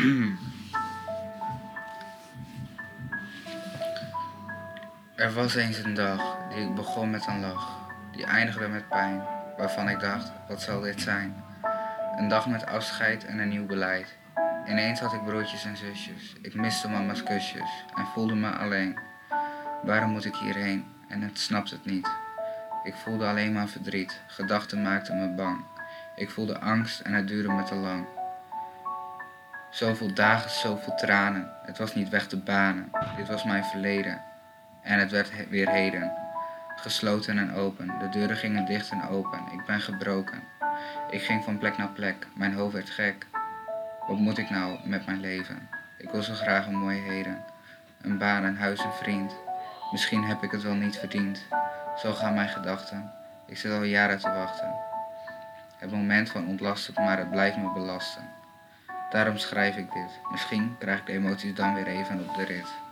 Er was eens een dag die begon met een lach, die eindigde met pijn, waarvan ik dacht, wat zal dit zijn? Een dag met afscheid en een nieuw beleid. Ineens had ik broertjes en zusjes, ik miste mama's kusjes en voelde me alleen. Waarom moet ik hierheen? En het snapt het niet. Ik voelde alleen maar verdriet, gedachten maakten me bang. Ik voelde angst en het duurde me te lang. Zoveel dagen, zoveel tranen, het was niet weg te banen. Dit was mijn verleden en het werd weer heden. Gesloten en open, de deuren gingen dicht en open. Ik ben gebroken. Ik ging van plek naar plek, mijn hoofd werd gek. Wat moet ik nou met mijn leven? Ik wil zo graag een mooie heden. Een baan, een huis, een vriend. Misschien heb ik het wel niet verdiend. Zo gaan mijn gedachten. Ik zit al jaren te wachten. Het moment van ontlasten, maar het blijft me belasten. Daarom schrijf ik dit. Misschien krijg ik de emoties dan weer even op de rit.